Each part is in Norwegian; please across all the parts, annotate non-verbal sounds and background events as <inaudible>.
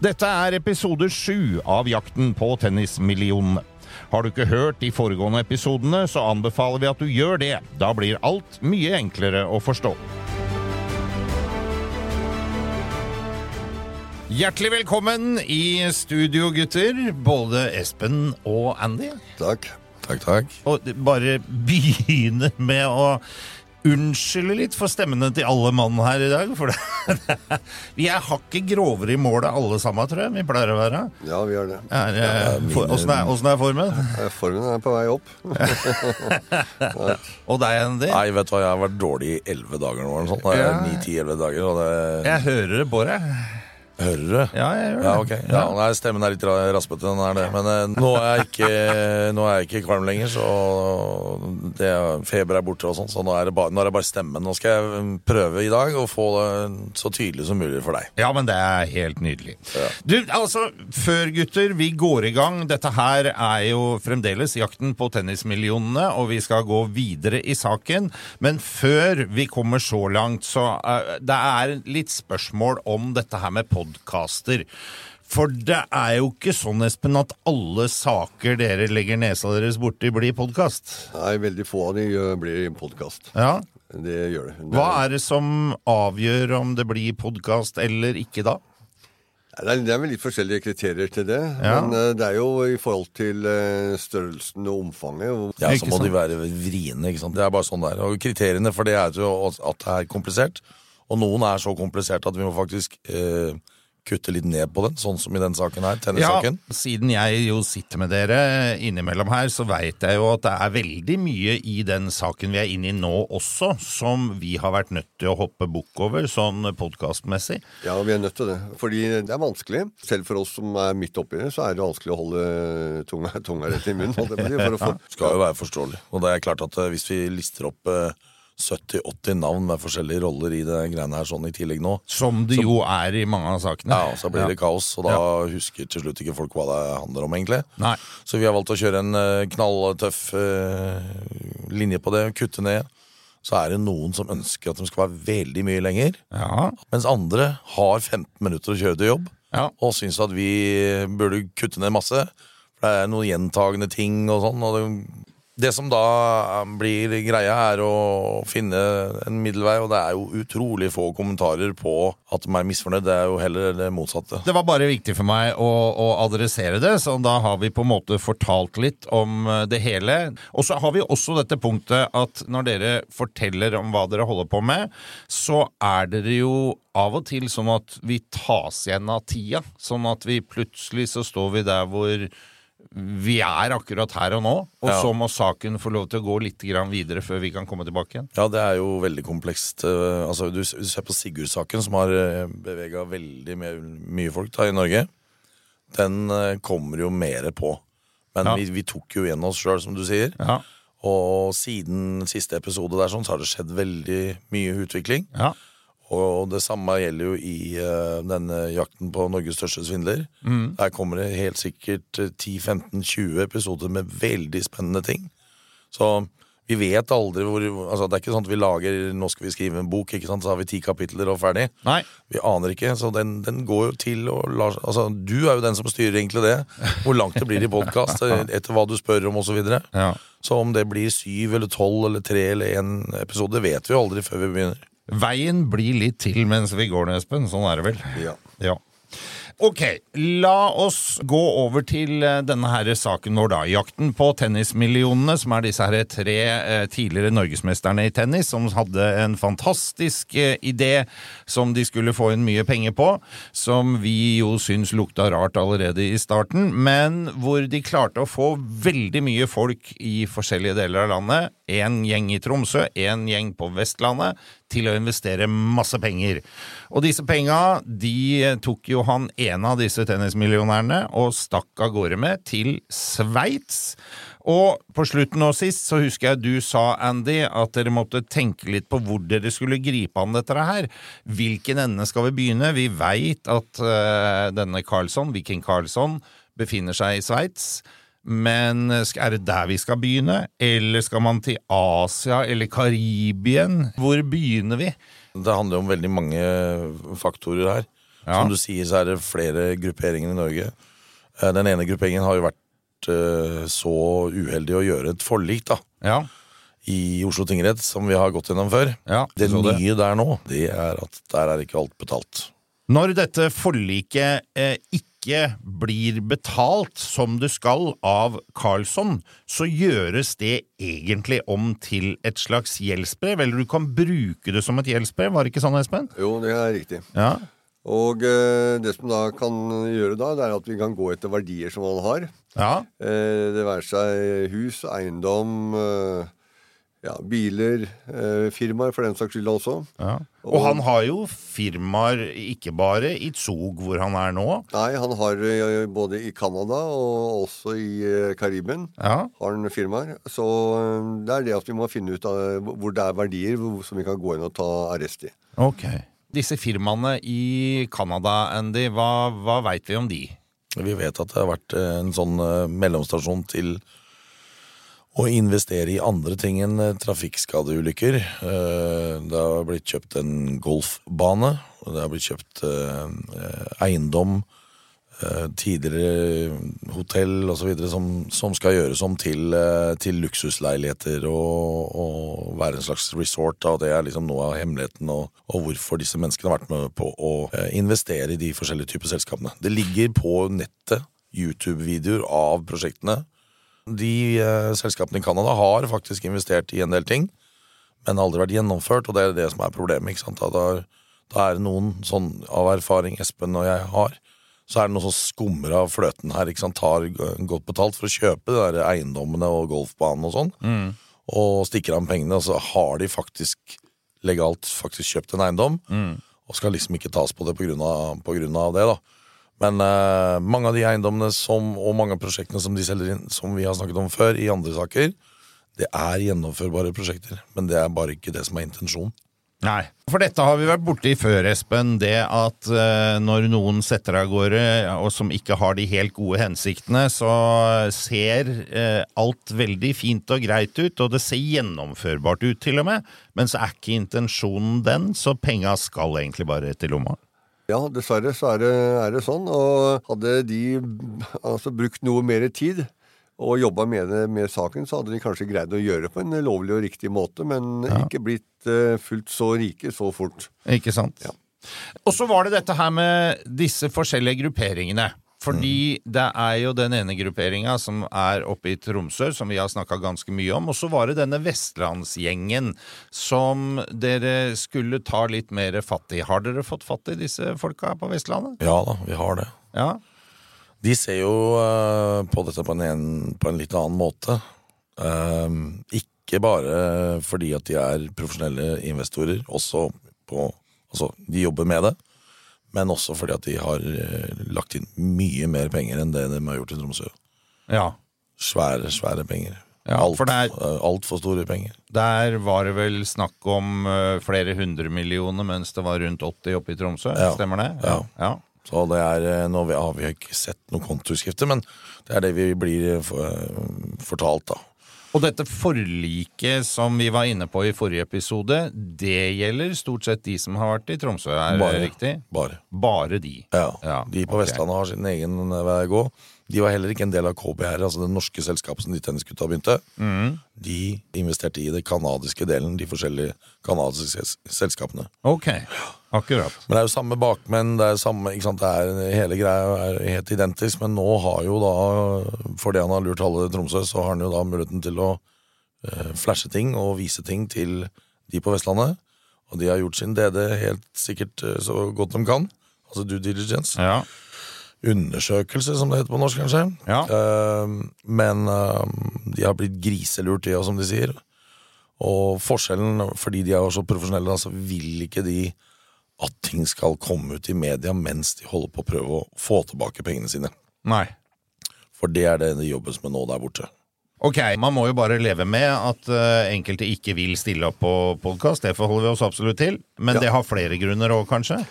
Dette er episode sju av Jakten på tennismillionene. Har du ikke hørt de foregående episodene, så anbefaler vi at du gjør det. Da blir alt mye enklere å forstå. Hjertelig velkommen i studio, gutter. Både Espen og Andy. Takk. Takk, takk. Og bare begynne med å unnskylde litt for stemmene til alle mann her i dag. For det, <laughs> vi er hakket grovere i målet alle sammen, tror jeg vi pleier å være. Ja, vi gjør det. Er, eh, for, åssen, er, åssen er formen? Formen er på vei opp. <laughs> Og deg, Andy? Nei, vet du hva, jeg har vært dårlig i elleve dager nå. eller sånt. Er Ni-ti-elleve dager, og det Jeg hører det på deg. Hører du? Ja, jeg gjør det. Ja, okay. Ja, nei, stemmen er litt ra- raspete, den er det. Men eh, nå er jeg ikke, <laughs> nå er jeg ikke kvalm lenger, så det, feber er borte og sånn, så nå er, det bare, nå er det bare stemmen. Nå skal jeg mm, prøve i dag å få det så tydelig som mulig for deg. Ja, men det er helt nydelig. Du, altså, før gutter, vi går i gang. Dette her er jo fremdeles jakten på tennismillionene, og vi skal gå videre i saken. Men før vi kommer så langt, så uh, det er litt spørsmål om dette her med podkaster. For det er jo ikke sånn, Espen, at alle saker dere legger nesa deres borti, blir podkast. Nei, veldig få av de blir podkast. Ja. Det gjør det. det Hva er det som avgjør om det blir podkast eller ikke da? Det er, det er vel litt forskjellige kriterier til det. Ja. Men eh, det er jo i forhold til eh, størrelsen og omfanget. Ja, så må de være vriene, ikke sant. Det er bare sånn der. Og kriteriene for det er jo at det er komplisert. Og noen er så komplisert at vi må faktisk eh, kutte litt ned på den, sånn som i den saken her, tennissaken. Ja, siden jeg jo sitter med dere innimellom her, så veit jeg jo at det er veldig mye i den saken vi er inne i nå også, som vi har vært nødt til å hoppe bukk over, sånn podkastmessig. ja, vi er nødt til det. Fordi det er vanskelig. Selv for oss som er midt oppi det, så er det vanskelig å holde tunga, tunga rett i munnen. For å få, Skal jo være forståelig. Og det er klart at eh, hvis vi lister opp eh, 70-80 navn med forskjellige roller i det greiene her sånn i tillegg nå, Som det jo er i mange av sakene. ja, så blir det kaos. Og da husker til slutt ikke folk hva det handler om, egentlig. Nei. Så vi har valgt å kjøre en eh, knalltøff eh, linje på det, kutte ned. Så er det noen som ønsker at de skal være veldig mye lenger. Ja. Mens andre har 15 minutter å kjøre til jobb Ja. og syns at vi burde kutte ned masse. For det er noen gjentagende ting og sånn. Og det, det som da blir greia, er å finne en middelvei, og det er jo utrolig få kommentarer på at de er misfornøyd. Det er jo heller det motsatte. Det var bare viktig for meg å, å adressere det, så da har vi på en måte fortalt litt om eh, det hele. Og så har vi også dette punktet at når dere forteller om hva dere holder på med, så er dere jo av og til sånn at vi tas igjen av tida. Sånn at vi plutselig så står vi der hvor vi er akkurat her og nå, og Ja. så må saken få lov til å gå litt videre før vi kan komme tilbake igjen. Ja, det er jo veldig komplekst. Eh, Altså, du, du ser på Sigurd-saken, som har bevega veldig mye, mye folk da, i Norge. den eh, kommer jo mer på. Men Ja. vi, vi tok jo igjen oss sjøl, som du sier. Ja. Og siden siste episode der sånn, så har det skjedd veldig mye utvikling. Ja. Og det samme gjelder jo i uh, denne jakten på Norges største svindler. Mm. Der kommer det helt sikkert eh, 10-15-20 episoder med veldig spennende ting. Så vi vet aldri hvor altså Det er ikke sånn at vi lager Nå skal vi skrive en bok, ikke sant? så har vi ti kapitler og ferdig. Nei. Vi aner ikke, så den, den går jo til og lar Altså, du er jo den som styrer egentlig det. Hvor langt det blir i podkast, <laughs> etter hva du spør om, osv. Så, videre. Ja. så om det blir syv eller tolv eller tre eller én episode, vet vi jo aldri før vi begynner. Veien blir litt til mens vi går, Espen. Sånn er det vel? Ja. Ja. Ok, la oss gå over til eh, denne her saken vår, da. Jakten på tennismillionene, som er disse her tre eh, tidligere norgesmesterne i tennis, som hadde en fantastisk eh, idé som de skulle få inn mye penger på, som vi jo syns lukta rart allerede i starten, men hvor de klarte å få veldig mye folk i forskjellige deler av landet. En gjeng i Tromsø, en gjeng på Vestlandet, til å investere masse penger. Og disse penga, de tok jo han ene av disse tennismillionærene og stakk av gårde med til Sveits. Og på slutten og sist så husker jeg du sa, Andy, at dere måtte tenke litt på hvor dere skulle gripe an dette her. Hvilken ende skal vi begynne? Vi veit at uh, denne Carlsson, Viking Carlsson, befinner seg i Sveits. Men er det der vi skal begynne? Eller skal man til Asia eller Karibien? Hvor begynner vi? Det handler om veldig mange faktorer her. Ja. Som du sier, så er det flere grupperinger i Norge. Eh, Den ene grupperingen har jo vært eh, så uheldig å gjøre et forlik da, Ja. i Oslo tingrett, som vi har gått gjennom før. Ja, det nye det. nye der nå, det er at der er ikke alt betalt. Når dette forliket eh, ikke blir betalt som det skal av Carlsson, så gjøres det egentlig om til et slags gjeldsbrev, eller du kan bruke det som et gjeldsbrev, var det ikke sånn, Espen? Jo, det er riktig. Ja. Og eh, det som da kan gjøre da, det er at vi kan gå etter verdier som man har. Ja. Eh, det være seg hus, eiendom, eh, ja, biler, eh, firmaer for den saks skyld også. ja. Og han har jo firmaer ikke bare i Zug, hvor han er nå. Nei, han har eh, både i Canada og også i eh, Karibien Ja. har han firmaer. Så eh, det er det at vi må finne ut av hvor det er verdier som vi kan gå inn og ta arrest i. Ok. Disse firmaene i Canada, Andy, hva, hva veit vi om de? Vi vet at det har vært eh, en sånn eh, mellomstasjon til å investere i andre ting enn eh, trafikkskadeulykker. Eh, Det har blitt kjøpt en golfbane, og det har blitt kjøpt eh, eiendom, tidligere hotell osv. Som, som skal gjøres om til, til luksusleiligheter og, og være en slags resort. Og Det er liksom noe av hemmeligheten og, og hvorfor disse menneskene har vært med på å investere i de forskjellige typer selskapene. Det ligger på nettet YouTube-videoer av prosjektene. De eh, selskapene i Canada har faktisk investert i en del ting, men aldri vært gjennomført, og det er det som er problemet. ikke sant? Da, da, er det noen, sånn av erfaring Espen og jeg har, så er det noen som skummer av fløten her, ikke sant? tar godt betalt for å kjøpe de der eiendommene og golfbanen og sånn, og stikker av med pengene, og så har de faktisk legalt faktisk kjøpt en eiendom, og skal liksom ikke tas på det på grunn av, på grunn av det, da. Men uh, mange av de eiendommene som, og mange av prosjektene som de selger inn, som vi har snakket om før i andre saker, det er gjennomførbare prosjekter, men det er bare ikke det som er intensjonen. Nei. For dette har vi vært borti før, Espen. Det at uh, når noen setter av gårde, og som ikke har de helt gode hensiktene, så ser uh, alt veldig fint og greit ut, og det ser gjennomførbart ut til og med, men så er ikke intensjonen den, så penga skal egentlig bare til lomma. Ja, dessverre så er det, er det sånn. Og hadde de altså, brukt noe mer tid og jobba med, med saken, så hadde de kanskje greid å gjøre det på en lovlig og riktig måte, men ikke blitt uh, fullt så rike så fort. Ikke sant? Ja. Og så var det dette her med disse forskjellige grupperingene. Fordi det er jo den ene grupperinga som er oppe i Tromsø, som vi har snakka ganske mye om. Og så var det denne vestlandsgjengen som dere skulle ta litt mer fatt i. Har dere fått fatt i disse folka på Vestlandet? Ja da, vi har det. Ja. De ser jo uh, på dette på en, en- på en litt annen måte. Eh, ikke bare fordi at de er profesjonelle investorer, også på Altså, de jobber med det. Men også fordi at de har eh, lagt inn mye mer penger enn det de har gjort i Tromsø. Ja. Svære, svære penger. Ja, alt, for det er- eh, Altfor store penger. Der var det vel snakk om eh, flere hundre millioner, mens det var rundt 80 oppe i Tromsø. Ja. Stemmer det? Ja. ja. Så det er, nå vi- har vi ikke sett noe kontoskifte, men det er det vi blir for- fortalt, da. Og dette forliket som vi var inne på i forrige episode, det gjelder stort sett de som har vært i Tromsø, er det riktig? Bare. Bare de. Ja. Ja, De på okay. Vestlandet har sin egen vei å gå. De var heller ikke en del av KBR, altså det norske selskapet som de tennisgutta begynte. Mm. De investerte i det kanadiske delen, de forskjellige kanadiske selskapene. Ok, akkurat. Men det er jo samme bakmenn, det er samme, ikke sant? Det er, hele greia er helt identisk, men nå har jo da, fordi han har lurt halve Tromsø, så har han jo da muligheten til å eh, flashe ting og vise ting til de på Vestlandet. Og de har gjort sin DD helt sikkert eh, så godt de kan. Altså due diligence. Ja. Undersøkelse, som det heter på norsk, kanskje. Ja. Eh, men eh, de har blitt griselurt, de òg, som de sier. Og forskjellen, fordi de er så profesjonelle, så så vil ikke de at ting skal komme ut i media mens de holder på å prøve å få tilbake pengene sine. Nei. For det er det det jobbes med nå der borte. Ok, man må jo bare leve med at uh, enkelte ikke vil stille opp på podkast. Det forholder vi oss absolutt til. Men Ja. det har flere grunner òg, kanskje?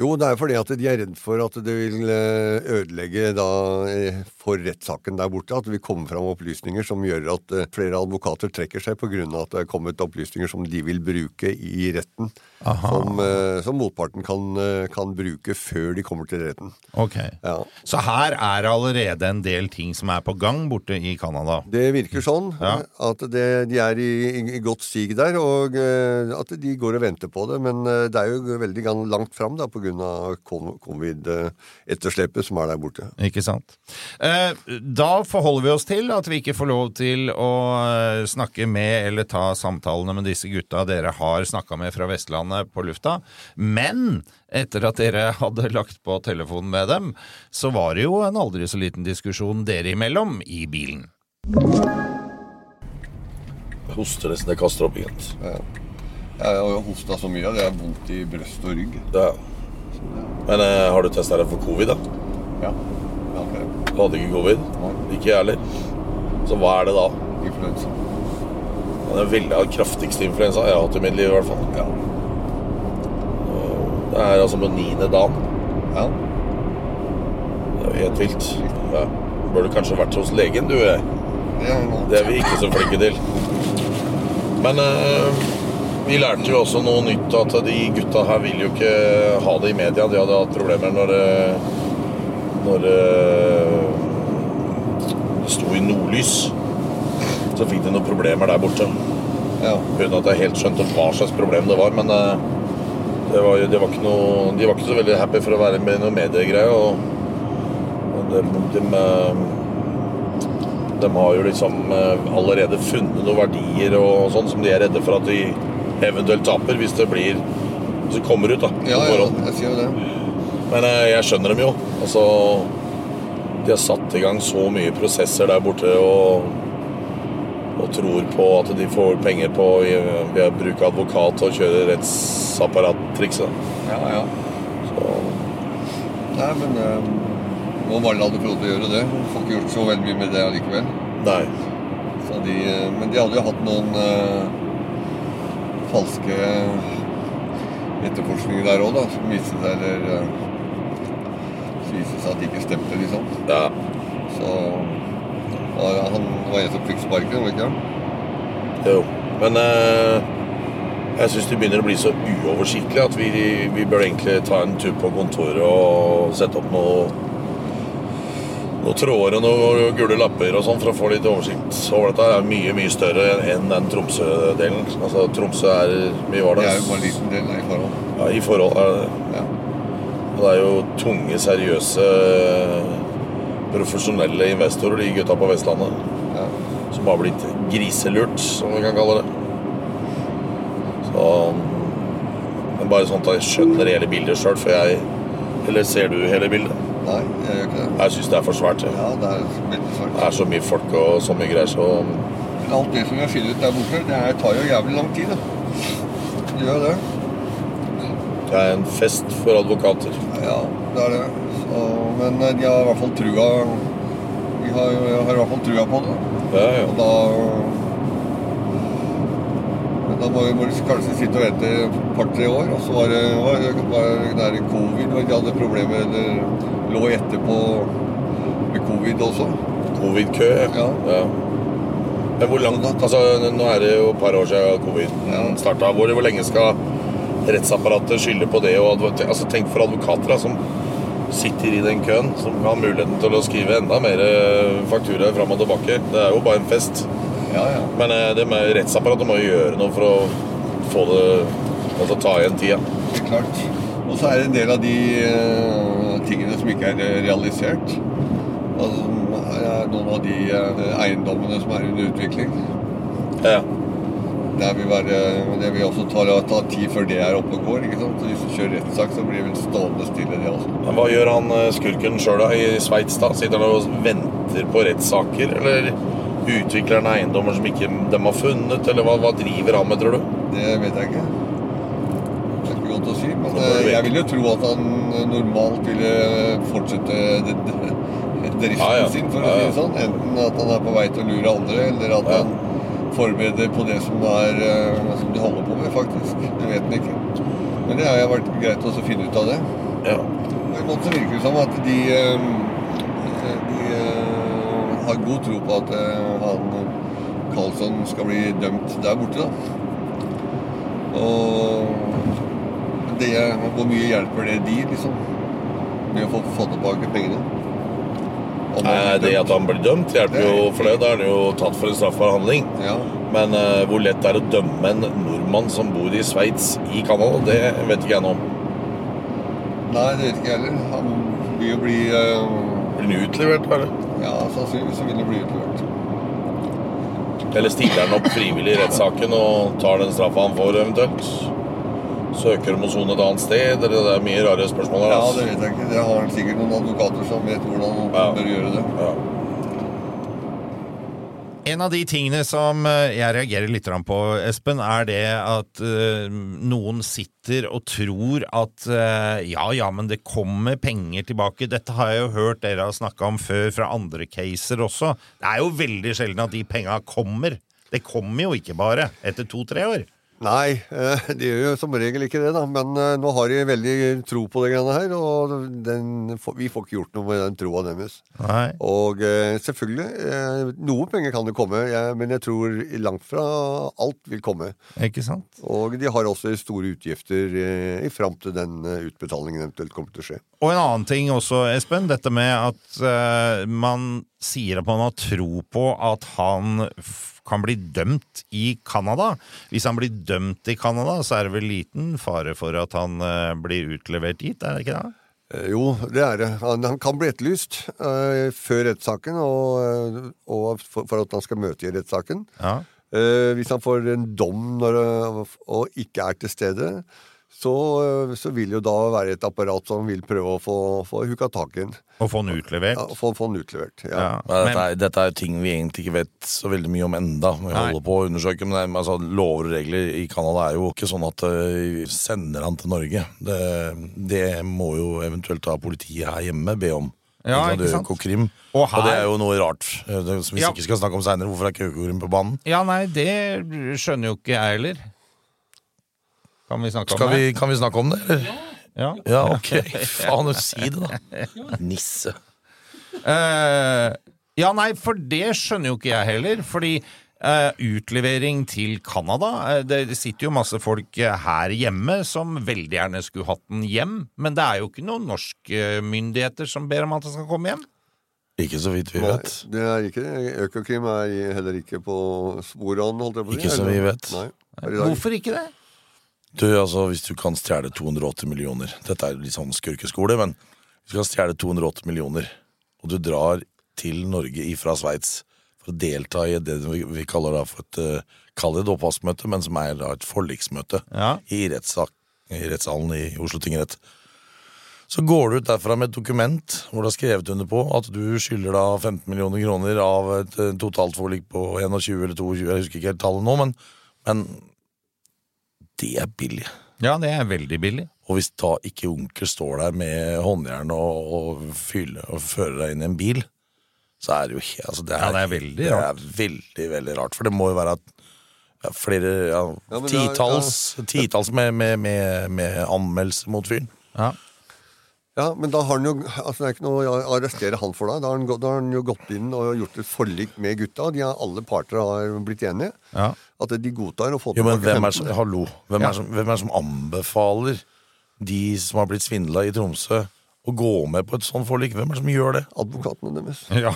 Jo, det er fordi at de er redd for at det vil eh, ødelegge da eh, for rettssaken der borte. At vi kommer komme fram opplysninger som gjør at eh, flere advokater trekker seg pga. at det er kommet opplysninger som de vil bruke i retten. Som, eh, som motparten kan, eh, kan bruke før de kommer til retten. Ok. Ja. Så her er det allerede en del ting som er på gang borte i Canada. Det virker sånn Ja. at det, de er i, i, godt sig der, og at de går og venter på det. Men det er jo veldig langt fram pga. covid-etterslepet som er der borte. Ikke sant? Eh, da forholder vi oss til at vi ikke får lov til å eh, snakke med eller ta samtalene med disse gutta dere har snakka med fra Vestlandet på lufta. Men etter at dere hadde lagt på telefonen med dem, så var det jo en aldri så liten diskusjon dere imellom i bilen. Hoster nesten jeg kaster opp igjen. Jeg har hosta så mye at jeg har vondt i bryst og rygg. Ja. Men eh, har du testa deg for covid, da? Ja. ja okay. Hadde ikke covid? Ikke jeg heller. Så hva er det da? influensa. Det er veldig den kraftigste influensa jeg har hatt i mitt liv, i hvert fall. Ja. Det er altså på niende dagen. ja. Det er jo helt vilt. Ja. Burde kanskje vært hos legen, du. Det er. Det er vi ikke så flinke til. Men eh, vi lærte jo også noe nytt, at de gutta her vil jo ikke ha det i media. De hadde hatt problemer når eh, Når eh, i nordlys. Så fikk de noen problemer der borte. Ja. Uten at jeg helt skjønte hva slags problem det var. Men eh, det var, jo- det var ikke noe, de var ikke så veldig happy for å være med i noe mediegreie. Og, de, de, de har jo liksom eh, allerede funnet noen verdier og sånn som de er redde for at de eventuelt taper hvis det blir Hvis det kommer ut, da. Ja, ja, jeg sier jo det. Men eh, jeg skjønner dem jo. Altså, de har satt i gang så mye prosesser der borte og, og tror på at de får penger på ved å bruke advokat og kjøre rettsapparat-trikset. Ja, ja. Så Nei, men eh, må bare la det få lov til å gjøre det. Får ikke gjort så veldig mye med det allikevel. nei. Så de, eh, men de hadde jo hatt noen eh, falske etterforskninger der òg, da. Som viste seg eller eh, så viste seg at de ikke stemte, liksom. Ja. Så var han var en som fikk sparken, var det ikke han? Jo. Men eh, jeg syns det begynner å bli så uoversiktlig at vi, vi bør egentlig ta en tur på kontoret og sette opp noe noen tråder og noen gule lapper og sånn for å få litt oversikt over dette. Er mye mye større enn den Tromsø-delen. Altså Tromsø er mye var Det det? er jo bare en liten del i forhold. Ja, I forhold er det det. Ja. Det er jo tunge, seriøse, profesjonelle investorer, de gutta på Vestlandet, Ja. som har blitt griselurt, som vi kan kalle det. Så Men bare sånn at jeg skjønner hele bildet sjøl, for jeg Eller ser du hele bildet? Nei, jeg gjør ikke det. Jeg syns det er for svært. jeg. Ja, det er veldig svart. Det er så mye folk og så mye greier, så alt det som jeg finner ut der borte, det her tar jo jævlig lang tid, da. Det gjør det. Det er en fest for advokater. Ja, det er det. Så, men eh, de har i hvert fall trua De har, har i hvert fall trua på det. Ja, ja. Og da Men da må, vi kanskje sitte og vente et par-tre år. Og så var det, var, det- der covid, og de hadde problemer eller lå etterpå med covid også. Covid-kø. Ja. Men hvor langt altså, Nå er det jo et par år siden covid Ja. starta. Hvor, hvor lenge skal rettsapparatet skylder på det? Og, altså, tenk for advokater da, som sitter i den køen, som har muligheten til å skrive enda mer eh, fakturaer fram og tilbake. Det er jo bare en fest. Ja, ja. Men eh, det med rettsapparatet må jo gjøre noe for å få det Altså ta igjen tida. Det er klart. Og så er det en del av de uh, tingene som ikke er realisert. Altså, noen av de uh, eiendommene som er under utvikling. Ja. Det vil, være, det vil også ta, ta tid før det er oppe og går. ikke sant? Så Hvis du kjører rettssak, så blir det vel stående stille, det også. Men Hva gjør han eh, skurken sjøl i Sveits? da? Sitter han og venter på rettssaker? Eller utvikler han eiendommer som ikke de har funnet? Eller hva, hva driver han med, tror du? Det vet jeg ikke. Det er ikke godt å si. Men eh, jeg vil jo tro at han eh, normalt ville fortsette det- det- driften sin, for å si det sånn. Enten at han er på vei til å lure andre, eller at Ja. Han forbereder på det som, er, eh, som de holder på med, faktisk. Det vet en ikke. Men det har jeg vært greit å finne ut av det. Ja. På en måte virker det som at de, eh, de eh, har god tro på at han Karlsson skal bli dømt der borte, da. Og det, hvor mye hjelper det de, liksom? Med å få, få tilbake pengene? Nei, det at han blir dømt, hjelper jo for det. Da er han jo tatt for en straffbar handling. Ja. Men uh, hvor lett det er å dømme en nordmann som bor i Sveits i Canada, det vet ikke jeg noe om. Nei, det vet ikke jeg heller. Han vil jo bli uh... Blir han utlevert, eller? Ja, sannsynligvis så vil han bli utlevert. Eller stiller han opp frivillig i rettssaken og tar den straffa han får, eventuelt? Søker om å sone et annet sted? Eller det er mye rare spørsmål her. Ja, altså. det vet jeg ikke. Det har sikkert noen advokater som vet hvordan man Ja. bør gjøre det. Ja. En av de tingene som eh, jeg reagerer litt på, Espen, er det at eh, noen sitter og tror at eh, ja, ja, men det kommer penger tilbake. Dette har jeg jo hørt dere har snakka om før fra andre caser også. Det er jo veldig sjelden at de penga kommer. Det kommer jo ikke bare etter to-tre år. Nei, eh, de gjør jo som regel ikke det, da. Men eh, nå har de veldig tro på det greiene her, og den, vi får ikke gjort noe med den troa deres. Nei. Og eh, selvfølgelig, noe penger kan det komme, men jeg tror langt fra alt vil komme. Ikke sant? Og de har også store utgifter i fram til den utbetalingen eventuelt kommer til å skje. Og en annen ting også, Espen. Dette med at man sier at man har tro på at han kan bli dømt i Canada. Hvis han blir dømt i Canada, så er det vel liten fare for at han eh, blir utlevert dit, er det ikke det? Eh, Jo, det er det. Han, han kan bli etterlyst uh, før rettssaken, og, og for, for at han skal møte i rettssaken. Ja. Uh, hvis han får en dom når, og, og ikke er til stede, så, eh, så vil jo da være et apparat som vil prøve å få, få huka tak i den. Og få den utlevert. Ja, få, få den utlevert. Ja. Ja. Dette, er, dette er ting vi egentlig ikke vet så veldig mye om enda. Vi Nei. holder på å undersøke, men er, altså, Lover og regler i Canada er jo ikke sånn at uh, sender han til Norge. Det, det må jo eventuelt da politiet her hjemme be om. Ja, ikke sant? Økokrim. Og Og, det er jo noe rart, eh, som vi Ja. ikke skal snakke om seinere. Hvorfor er ikke Økokrim på banen? ja, nei, det skjønner jo ikke jeg heller. Kan vi snakke Skal om det? vi, kan vi snakke om det, eller? Ja. Ja, ok. Faen, si det, da. Nisse. Eh, ja, nei, for det skjønner jo ikke jeg heller. Fordi eh, utlevering til Canada eh, Det sitter jo masse folk eh, her hjemme som veldig gjerne skulle hatt den hjem. Men det er jo ikke noen norske myndigheter som ber om at den skal komme hjem. Ikke så vidt vi vet. det er ikke det. Økokrim er heller ikke på sporene, holdt jeg på å si. Ikke som eller? vet. Nei, per i dag. Hvorfor ikke det? Du, altså, Hvis du kan stjele 280 millioner Dette er litt sånn skurkeskole, men hvis du kan stjele 280 millioner, og du drar til Norge ifra Sveits for å delta i det vi kaller da for et uh, Kall det et oppvaskmøte, men som er da et forliksmøte Ja. i, rettssak, i rettssalen i Oslo tingrett. Så går du ut derfra med et dokument hvor du har skrevet under på at du skylder da 15 millioner kroner av et totalt forlik på 21 eller 22, jeg husker ikke helt tallet nå, men, men det er billig. Ja, det er veldig billig. Og hvis da ikke onkel står der med håndjern og, og, fyller, og fører deg inn i en bil, så er det jo ikke altså det, er, Ja, det er veldig det er veldig, veldig rart. For det må jo være at ja, flere ja, Ja, titalls, titalls med, med, med, med anmeldelser mot fyren. Ja. Ja, men da har han jo altså Det er ikke noe å arrestere han for da. Da har han, da har han jo gått inn og gjort et forlik med gutta. De har, alle parter har blitt enige. Ja. At de godtar å få Jo, men tilbake hvem er, som, hallo, hvem, Ja. er som, hvem er som anbefaler de som har blitt svindla i Tromsø, å gå med på et sånt forlik? Hvem er det som gjør det? Advokatene deres. <laughs> ja.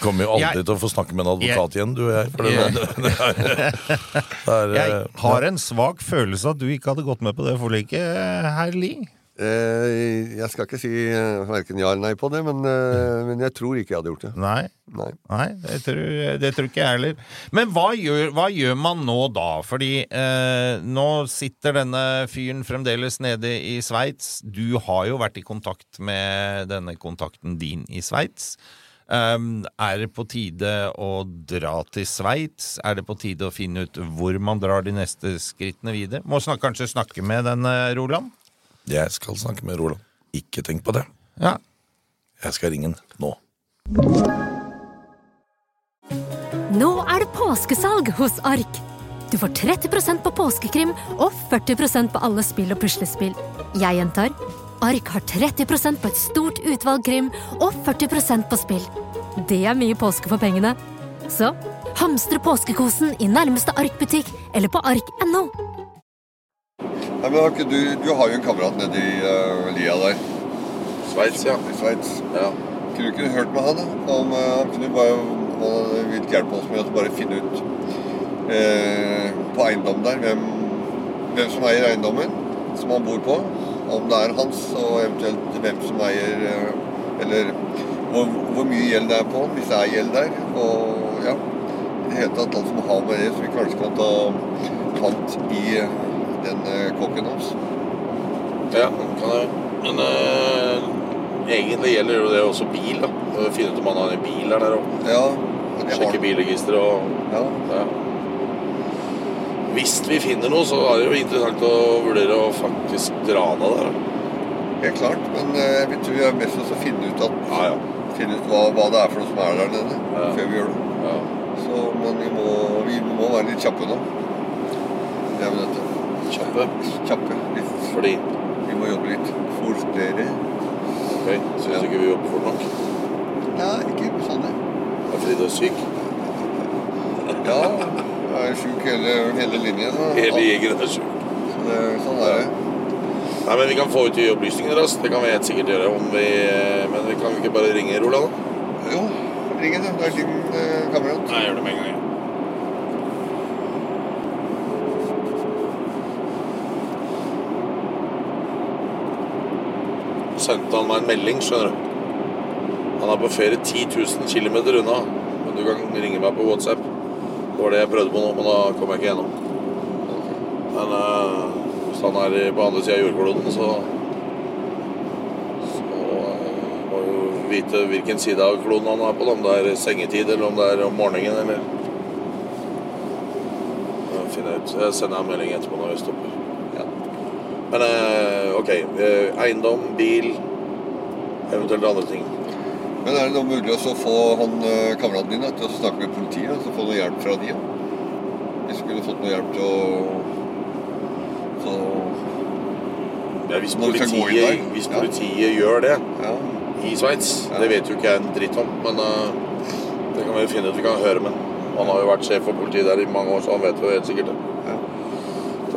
Kommer jo aldri Jeg- til å få snakke med en advokat igjen, du og jeg. For det, det, det er, det er, Jeg eh, har en svak følelse at du ikke hadde gått med på det forliket, herr Lie. Eh, jeg skal ikke si eh, verken ja eller nei på det, men, eh, men jeg tror ikke jeg hadde gjort det. Nei. Nei. Nei, det tror, det tror ikke jeg heller. Men hva gjør, hva gjør man nå da? Fordi eh, nå sitter denne fyren fremdeles nede i Sveits. Du har jo vært i kontakt med denne kontakten din i Sveits. Um, er det på tide å dra til Sveits? Er det på tide å finne ut hvor man drar de neste skrittene videre? Må snak, kanskje snakke med denne Roland? Jeg skal snakke med Roland. Ikke tenk på det. Ja. Jeg skal ringe han nå. Nå er det påskesalg hos Ark. Du får 30% på påskekrim og 40% på alle spill og puslespill. Jeg gjentar Ark har 30% på et stort utvalg krim og 40% på spill. Det er mye påske for pengene. Så hamstre påskekosen i nærmeste Ark-butikk eller på ark.no. Nei, men har ikke du, du har jo en kamerat nede i eh, lia der, Sveits, ja. i Sveits. ja. Kunne du ikke hørt med han, da? Om uh, han kunne bare han villet hjelpe oss med å bare finne ut uh, på eiendommen der hvem, hvem som eier eiendommen som han bor på. Om det er hans, og eventuelt hvem som eier uh, Eller hvor, hvor mye gjeld det er på han, hvis det er gjeld der. Og ja, i det hele tatt alt som har med det, så vi kanskje kan ta pant i den kokken kåken hans. Ja, kan jeg. Men uh, egentlig gjelder jo det også bil. da Finne ut om han har en bil der oppe. Ja, Sjekke bilregisteret og Ja. ja. Hvis vi finner noe, så er det jo interessant å vurdere å faktisk dra ned der. Helt klart, men eh, vi tror vi er mest å finne ut, at, Ja, ja. finne ut hva, hva det er for noe som er der nede, Ja. før vi gjør det. ja. Så, men vi må, vi må være litt kjappe nå. Det er vel dette. Kjappe. Kjappe. Litt. Fordi Vi må jobbe litt fortere. Ok, syns du ikke vi jobber fort nok? Nei, ikke bestandig. Det er fordi du er syk? Ja, jeg er sjuk hele, hele linjen. Så, Hele jegeren er syk. så det, sånn er det. Nei, men Vi kan få ut de opplysningene raskt. Det kan vi helt sikkert gjøre. om vi... Men vi kan ikke bare ringe Roland? Jo, ring henne. Det er din eh, kamerat. Nei, jeg gjør det med en gang. jeg. Sendte han meg en melding, skjønner du. Han er på ferie 10 000 km unna. Men du kan ringe meg på WhatsApp. Det var det jeg prøvde på nå, men da kom jeg ikke gjennom. Men øh, hvis han er på andre sida av jordkloden, så eh, vite hvilken side av kloden han er på. Om det er sengetid, eller om det er om morgenen, eller jeg ut. Jeg sender en melding etterpå når vi stopper. Men eh, ok. eh, Eiendom, bil, eventuelt andre ting. Men er det noe mulig å få han eh, kameraten din til å snakke med politiet? Så få noe hjelp fra de? Hvis du kunne fått noe hjelp til å så, Ja, hvis politiet, der. hvis Ja. gjør det ja. i Sveits, det vet jo ikke jeg en dritt om, men uh, det kan vi finne ut. Vi kan høre med han. Han har jo vært sjef for politiet der i mange år, så han vet jo helt sikkert det.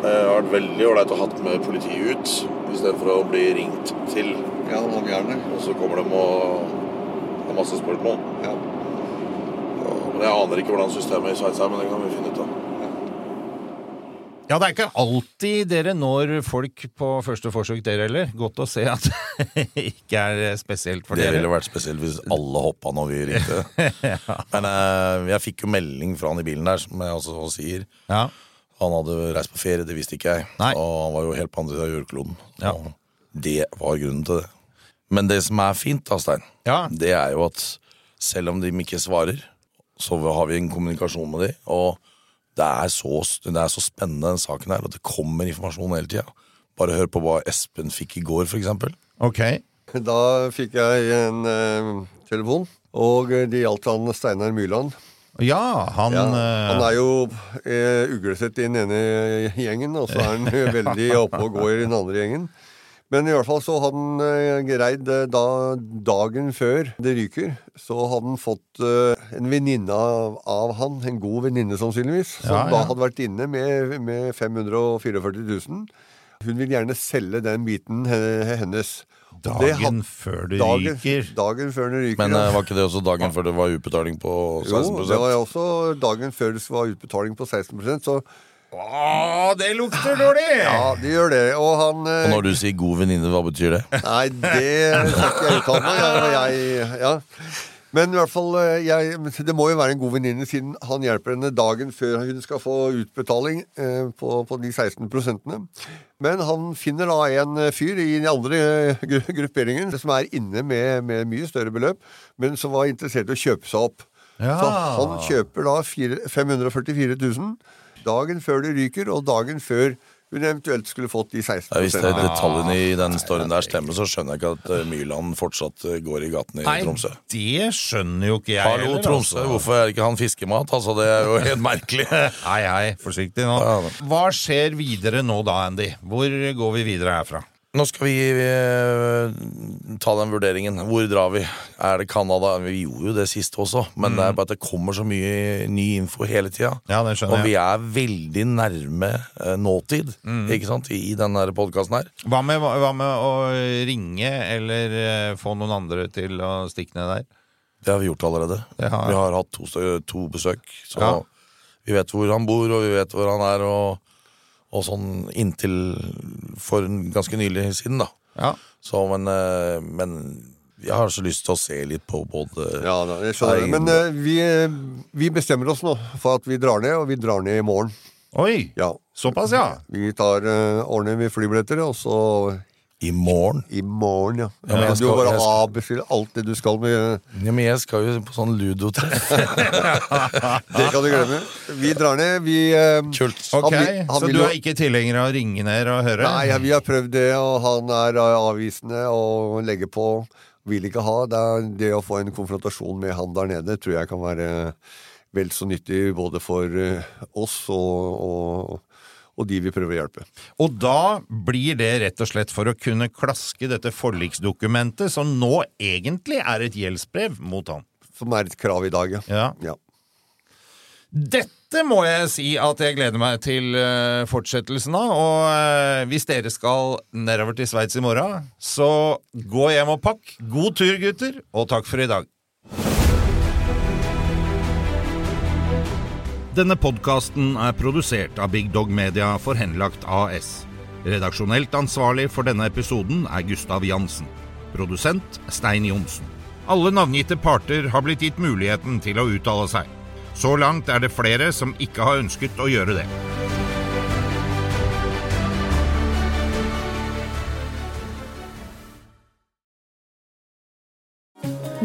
Ja. Det har vært veldig ålreit å hatt med politiet ut, istedenfor å bli ringt til. ja, var gjerne. Og så kommer de og har masse spørsmål. Ja. Og- Men Jeg aner ikke hvordan systemet i Sveits er, men det kan vi finne ut av. Ja, det er ikke alltid dere når folk på første forsøk, dere heller. Godt å se at <laughs> det ikke er spesielt for Det dere. ville vært spesielt hvis alle hoppa når vi ringte. <laughs> Men eh, jeg fikk jo melding fra han i bilen der, som jeg også sier. Ja. Han hadde reist på ferie, det visste ikke jeg. Nei. Og han var jo helt på andre siden av jordkloden. Ja. Og det var grunnen til det. Men det som er fint, da, Stein, Ja. det er jo at selv om de ikke svarer, så har vi en kommunikasjon med de, Og det er, så, det er så spennende, den saken her, at det kommer informasjon hele tida. Bare hør på hva Espen fikk i går, for eksempel. Ok. Da fikk jeg en eh, telefon, og det gjaldt han Steinar Myrland. Ja, han, Ja, eh, han er jo eh, uglesett i den ene gjengen, og så er han <laughs> <laughs> veldig oppe og går i den andre gjengen. Men i hvert fall så hadde han eh, greid eh, da dagen før det ryker, så hadde han fått eh, en venninne av, av han, en god venninne sannsynligvis, som Ja, ja. da hadde vært inne med, med 544 000. Hun vil gjerne selge den biten hennes. Dagen had- før det dagen, ryker. dagen før det ryker. Men ja. eh, var ikke det også dagen før det var utbetaling på 16 Jo, det var også dagen før det var utbetaling på 16% så Å, det lukter dårlig! ja, det gjør det. Og han eh, Og når du sier god venninne, hva betyr det? Nei, det skal ikke jeg uttale meg. Jeg, jeg, ja. Men i hvert fall, eh, jeg, det må jo være en god venninne, siden han hjelper henne dagen før hun skal få utbetaling eh, på, på de 16 prosentene. Men han finner da en fyr i den andre eh, gru grupperingen som er inne med, med mye større beløp, men som var interessert i å kjøpe seg opp. Ja. Så han kjøper da 4, 544 000 dagen før det ryker, og dagen før hun eventuelt skulle fått de 16 Ja, hvis det er detaljene i den storyen der stemmer, så skjønner jeg ikke at eh, Myrland fortsatt eh, går i gatene i Tromsø. Nei, det skjønner jo ikke jeg Hallo, heller, Tromsø, altså. hvorfor er ikke han fiskemat? Altså, Det er jo helt merkelig. Hei, hei, forsiktig nå. Hva skjer videre nå da, Andy? Hvor går vi videre herfra? Nå skal vi eh, ta den vurderingen. Hvor drar vi? Er det Canada? Vi gjorde jo det sist også, men det er bare at det kommer så mye ny info hele tida. Ja, Og vi er veldig nærme eh, nåtid ikke sant, i, i denne podkasten her. Hva med, hva med å ringe eller eh, få noen andre til å stikke ned der? Det har vi gjort allerede. Har- Vi har hatt to, to besøk, så Ja. vi vet hvor han bor, og vi vet hvor han er, og, og sånn inntil for en ganske nylig siden, da. Ja. Så, men, eh, men jeg har så lyst til å se litt på både Ja, da, jeg skjønner det. Men uh, vi, vi bestemmer oss nå for at vi drar ned, og vi drar ned i morgen. Oi, Ja. såpass, ja. Vi tar uh, ordner med flybilletter, og så i morgen. i morgen, ja. Ja, men Ja, jeg du skal- bare skal- alt det du skal med Ja, men jeg skal jo på sånn ludotreff. <laughs> Det kan du glemme. Vi drar ned. Vi eh, Kult. Ok, Han han Så du er ikke tilhenger av å ringe ned og høre? Nei, ja, vi har prøvd det, og han er eh, avvisende og legger på. Vil ikke ha. Det, er det å få en konfrontasjon med han der nede tror jeg kan være vel så nyttig både for eh, oss og, og, og de vi prøver å hjelpe. Og da blir det rett og slett for å kunne klaske dette forliksdokumentet, som nå egentlig er et gjeldsbrev mot han. Som er et krav i dag, ja. Ja. ja. Dette må jeg si at jeg gleder meg til eh, fortsettelsen av. Og eh, hvis dere skal nedover til Sveits i morgen, så gå hjem og pakk. God tur, gutter, og takk for i dag. Denne podkasten er produsert av Big Dog Media for Henlagt AS. Redaksjonelt ansvarlig for denne episoden er Gustav Jansen. Produsent Stein Johnsen. Alle navngitte parter har blitt gitt muligheten til å uttale seg. Så langt er det flere som ikke har ønsket å gjøre det.